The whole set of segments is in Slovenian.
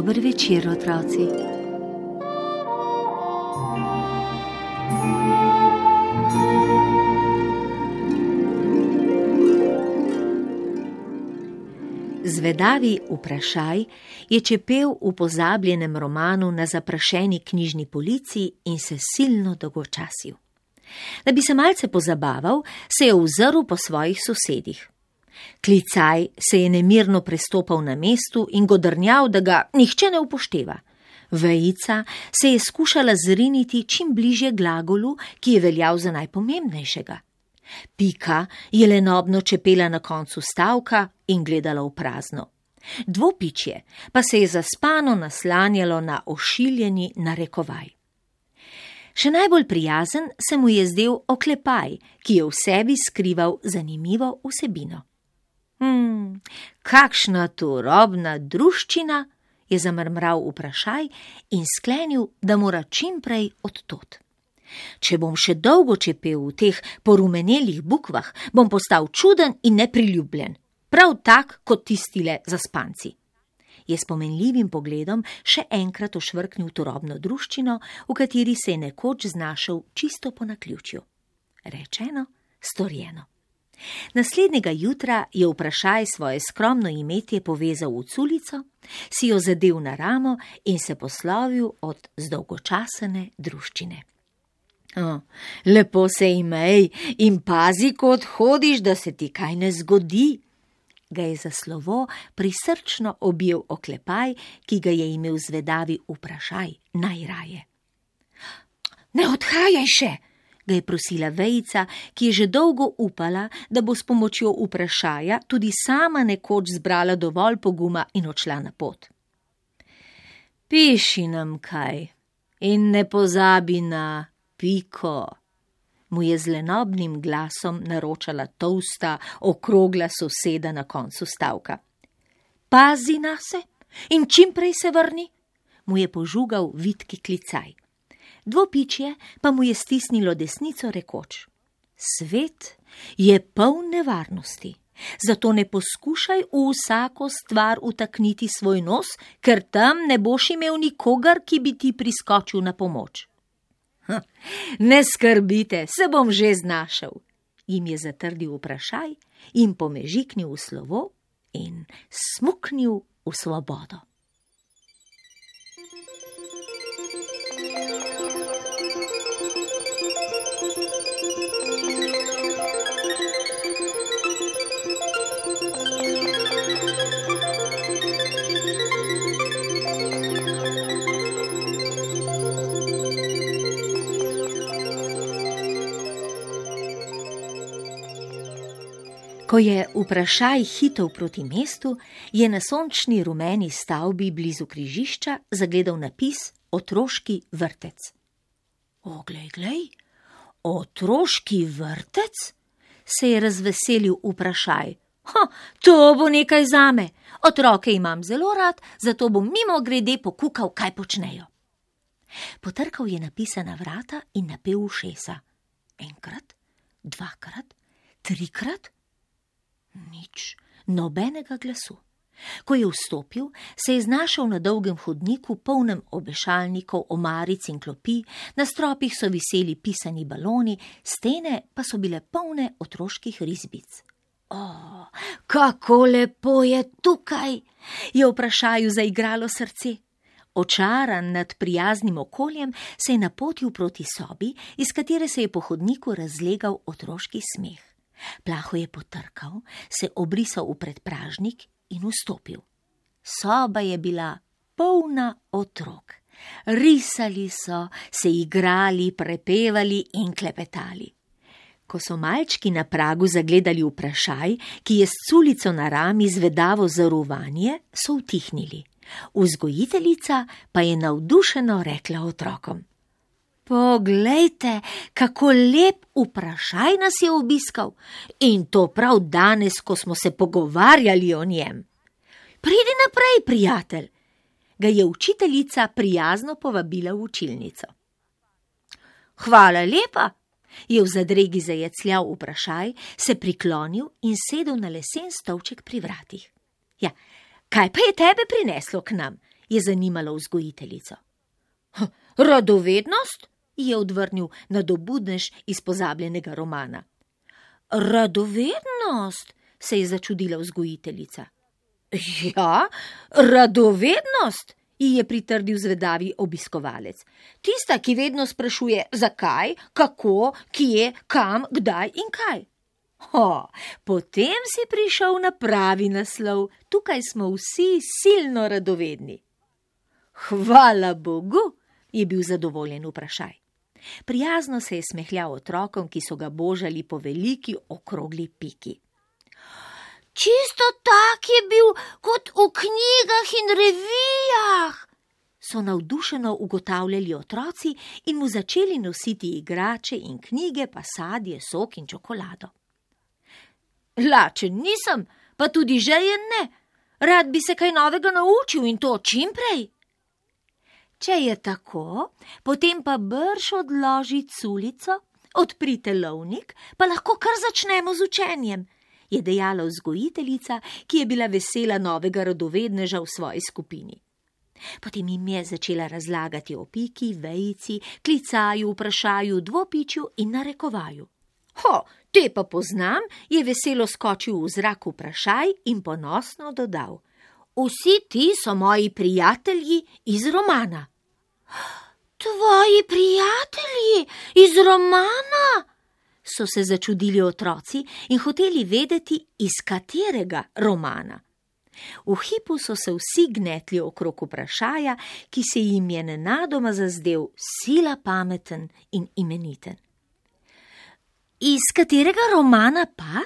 Dober večer, otroci. Zvedavi vprašaj je čepel v pozabljenem romanu na zaprašeni knjižni polici in se silno dolgočasil. Da bi se malce pozabaval, se je ozrl po svojih sosedih. Klicaj se je nemirno prestopal na mestu in godrnjal, da ga nihče ne upošteva. Vejica se je skušala zriniti čim bliže glagolu, ki je veljal za najpomembnejšega. Pika je lenobno čepela na koncu stavka in gledala v prazno. Dvopičje pa se je zaspano naslanjalo na ošiljeni narekovaj. Še najbolj prijazen se mu je zdel oklepaj, ki je v sebi skrival zanimivo vsebino. Hmm, kakšna turobna druščina, je zamrmral vprašaj in sklenil, da mora čim prej odtot. Če bom še dolgo čepel v teh porumenelih bukvah, bom postal čuden in nepriljubljen, prav tak kot tistile zaspanci. Je spomenljivim pogledom še enkrat ošvrknil turobno druščino, v kateri se je nekoč znašel čisto po naključju. Rečeno, storjeno. Naslednjega jutra je vprašaj svoje skromno imetje povezal v culico, si jo zadev na ramo in se poslovil od zdolgočasene druščine. O, lepo se imej in pazi, kot hodiš, da se ti kaj ne zgodi. Ga je za slovo prisrčno objel oklepaj, ki ga je imel zvedavi vprašaj najraje. Ne odhajaj še! Ga je prosila vejica, ki je že dolgo upala, da bo s pomočjo vprašaja tudi sama nekoč zbrala dovolj poguma in odšla na pot. Piši nam kaj in ne pozabi na piko, mu je z lenobnim glasom naročala tosta, okrogla soseda na koncu stavka. Pazi na se in čim prej se vrni, mu je požugal vitki klicaj dvopičje pa mu je stisnilo desnico rekoč: Svet je poln nevarnosti, zato ne poskušaj v vsako stvar utakniti svoj nos, ker tam ne boš imel nikogar, ki bi ti priskočil na pomoč. Ne skrbite, se bom že znašel, jim je zatrdil vprašaj in pomežiknil v slovo in smuknil v svobodo. Ko je vprašaj hitel proti mestu, je na sončni rumeni stavbi blizu križišča zagledal napis Otroški vrtec. Oglej, glej, otroški vrtec? se je razveselil vprašaj. Ha, to bo nekaj zame. Otroke imam zelo rad, zato bom mimo grede pokukal, kaj počnejo. Potrkal je napisana vrata in napel ušesa. Enkrat, dvakrat, trikrat. Nič, nobenega glasu. Ko je vstopil, se je znašel na dolgem hodniku, polnem obešalnikov, omaric in klopi, na stropih so viseli pisani baloni, stene pa so bile polne otroških risbic. O, kako lepo je tukaj! je vprašaju zaigralo srce. Očaran nad prijaznim okoljem se je napotil proti sobi, iz katere se je po hodniku razlegal otroški smeh. Plaho je potrkal, se obrisal v predpražnik in vstopil. Soba je bila polna otrok. Risali so, se igrali, prepevali in klepetali. Ko so malčki na pragu zagledali vprašaj, ki je s culico na rami zvedavo zaruvanje, so utihnili. Vzgojiteljica pa je navdušeno rekla otrokom: Poglejte, kako lep vprašaj nas je obiskal in to prav danes, ko smo se pogovarjali o njem. Pridi naprej, prijatelj, ga je učiteljica prijazno povabila v učilnico. Hvala lepa, je v zadregi zajecljal vprašaj, se priklonil in sedel na lesen stolček pri vratih. Ja, kaj pa je tebe prineslo k nam? je zanimalo vzgojiteljico. Radovednost? Je odvrnil nadobudnež iz pozabljenega romana. Radovednost? se je začudila vzgojiteljica. Ja, radovednost, ji je pritrdil zvedavi obiskovalec. Tista, ki vedno sprašuje, zakaj, kako, kje, kam, kdaj in kaj. Ho, potem si prišel na pravi naslov, tukaj smo vsi silno radovedni. Hvala Bogu, je bil zadovoljen vprašaj. Prijazno se je smehljal otrokom, ki so ga božali po veliki okrogli piki. Čisto tak je bil kot v knjigah in revijah, so navdušeno ugotavljali otroci in mu začeli nositi igrače in knjige, pa sadje, sok in čokolado. Lačen nisem, pa tudi željen ne, rad bi se kaj novega naučil in to čim prej. Če je tako, potem pa brž odloži culico, odprite lovnik, pa lahko kar začnemo z učenjem je dejala vzgojiteljica, ki je bila vesela novega radovedneža v svoji skupini. Potem jim je začela razlagati o piki, vejici, klicaju, vprašaju, dvopičju in narekovaju. Ho, te pa poznam, je veselo skočil v zrak vprašaj in ponosno dodal: Vsi ti so moji prijatelji iz romana. Tvoji prijatelji iz romana? so se začudili otroci in hoteli vedeti, iz katerega romana. V hipu so se vsi gnetli okrog vprašaja, ki se jim je nenadoma zazdel sila pameten in imeniten. Iz katerega romana pa?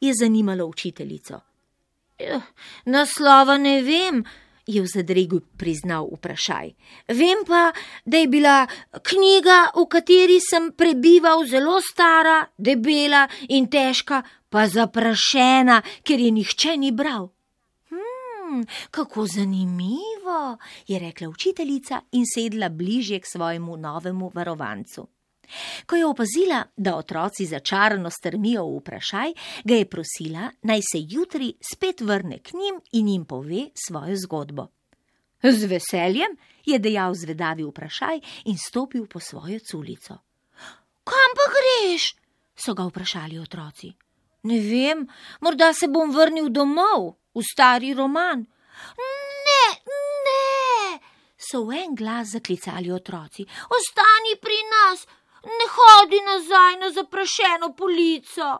je zanimalo učiteljico. Eh, naslova ne vem, je v zadregu priznal vprašaj. Vem pa, da je bila knjiga, v kateri sem prebival, zelo stara, debela in težka, pa zaprašena, ker je nihče ni bral. Hmm, kako zanimivo, je rekla učiteljica in sedla bližje k svojemu novemu varovancu. Ko je opazila, da otroci začarano strmijo v vprašaj, ga je prosila, naj se jutri spet vrne k njim in jim pove svojo zgodbo. Z veseljem je dejal zvedavi vprašaj in stopil po svojo culico. Kam pa greš? so ga vprašali otroci. Ne vem, morda se bom vrnil domov, v stari roman. Ne, ne, so v en glas zaklicali otroci. Ostani pri nas, ne hodi nazaj na zaprašeno polico.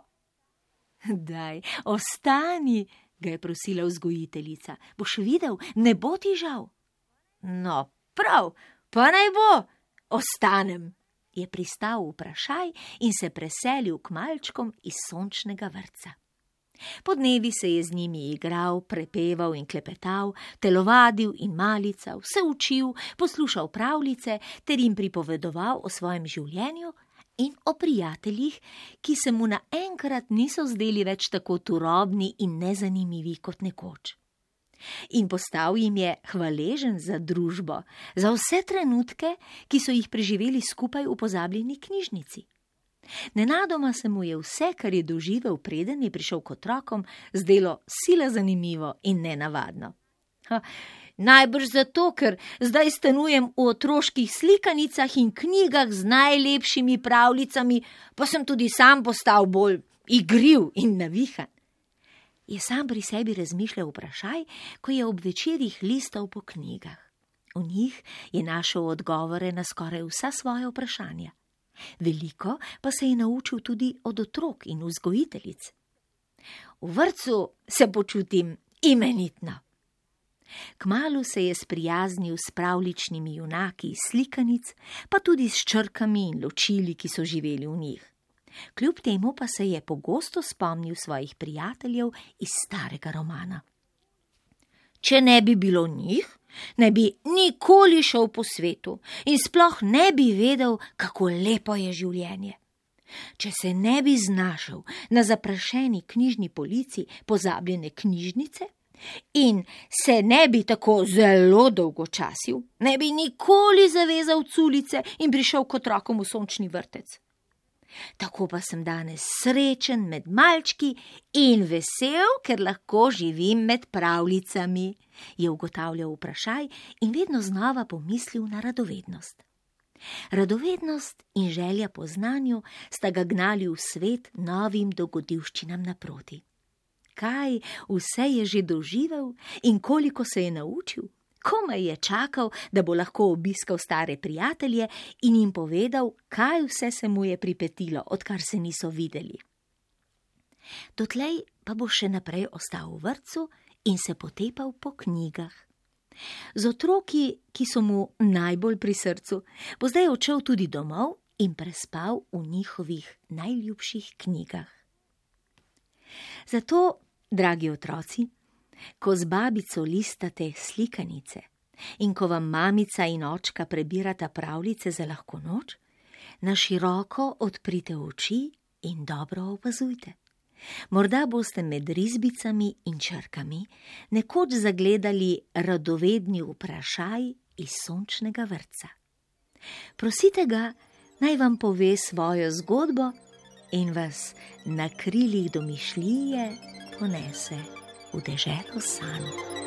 Daj, ostani, ga je prosila vzgojiteljica. Boš videl, ne bo ti žal. No, prav, pa naj bo, ostanem, je pristal vprašaj in se preselil k malčkom iz sončnega vrca. Po dnevi se je z njimi igral, prepeval in klepetal, telovadil in malical, se učil, poslušal pravljice ter jim pripovedoval o svojem življenju in o prijateljih, ki se mu naenkrat niso zdeli več tako turobni in nezanimivi kot nekoč. In postal jim je hvaležen za družbo, za vse trenutke, ki so jih preživeli skupaj v pozabljeni knjižnici. Nenadoma se mu je vse, kar je doživel, preden je prišel k otrokom, zdelo sila zanimivo in nenavadno. Ha, najbrž zato, ker zdaj stanujem v otroških slikanicah in knjigah z najlepšimi pravljicami, pa sem tudi sam postal bolj igriv in navihan. Je sam pri sebi razmišljal vprašaj, ko je ob večerjih listal po knjigah. V njih je našel odgovore na skoraj vsa svoja vprašanja. Veliko pa se je naučil tudi od otrok in vzgojiteljic. V vrtu se počutim imenitno. Kmalu se je sprijaznil s pravličnimi junaki iz slikanic, pa tudi s črkami in ločili, ki so živeli v njih. Kljub temu pa se je pogosto spomnil svojih prijateljev iz starega romana. Če ne bi bilo njih, ne bi nikoli šel po svetu in sploh ne bi vedel, kako lepo je življenje. Če se ne bi znašel na zaprašeni knjižni polici pozabljene knjižnice in se ne bi tako zelo dolgo časil, ne bi nikoli zavezal culice in prišel kot rokom v sončni vrtec. Tako pa sem danes srečen med malčki in vesel, ker lahko živim med pravljicami, je ugotavljal vprašaj in vedno znova pomislil na radovednost. Radovednost in želja po znanju sta ga gnali v svet novim dogodivščinam naproti. Kaj vse je že doživel in koliko se je naučil? Komaj je čakal, da bo lahko obiskal stare prijatelje in jim povedal, kaj vse se mu je pripetilo, odkar se niso videli. Dotlej pa bo še naprej ostal v vrtu in se potepal po knjigah. Z otroki, ki so mu najbolj pri srcu, bo zdaj odšel tudi domov in prespal v njihovih najljubših knjigah. Zato, dragi otroci, ko z babico listate slikanice in ko vam mamica in očka prebirata pravljice za lahko noč, na široko odprite oči in dobro opazujte. Morda boste med risbicami in črkami nekoč zagledali radovedni vprašaj iz sončnega vrca. Prosite ga, naj vam pove svojo zgodbo in vas na krilih domišljije ponese o dejeto sano.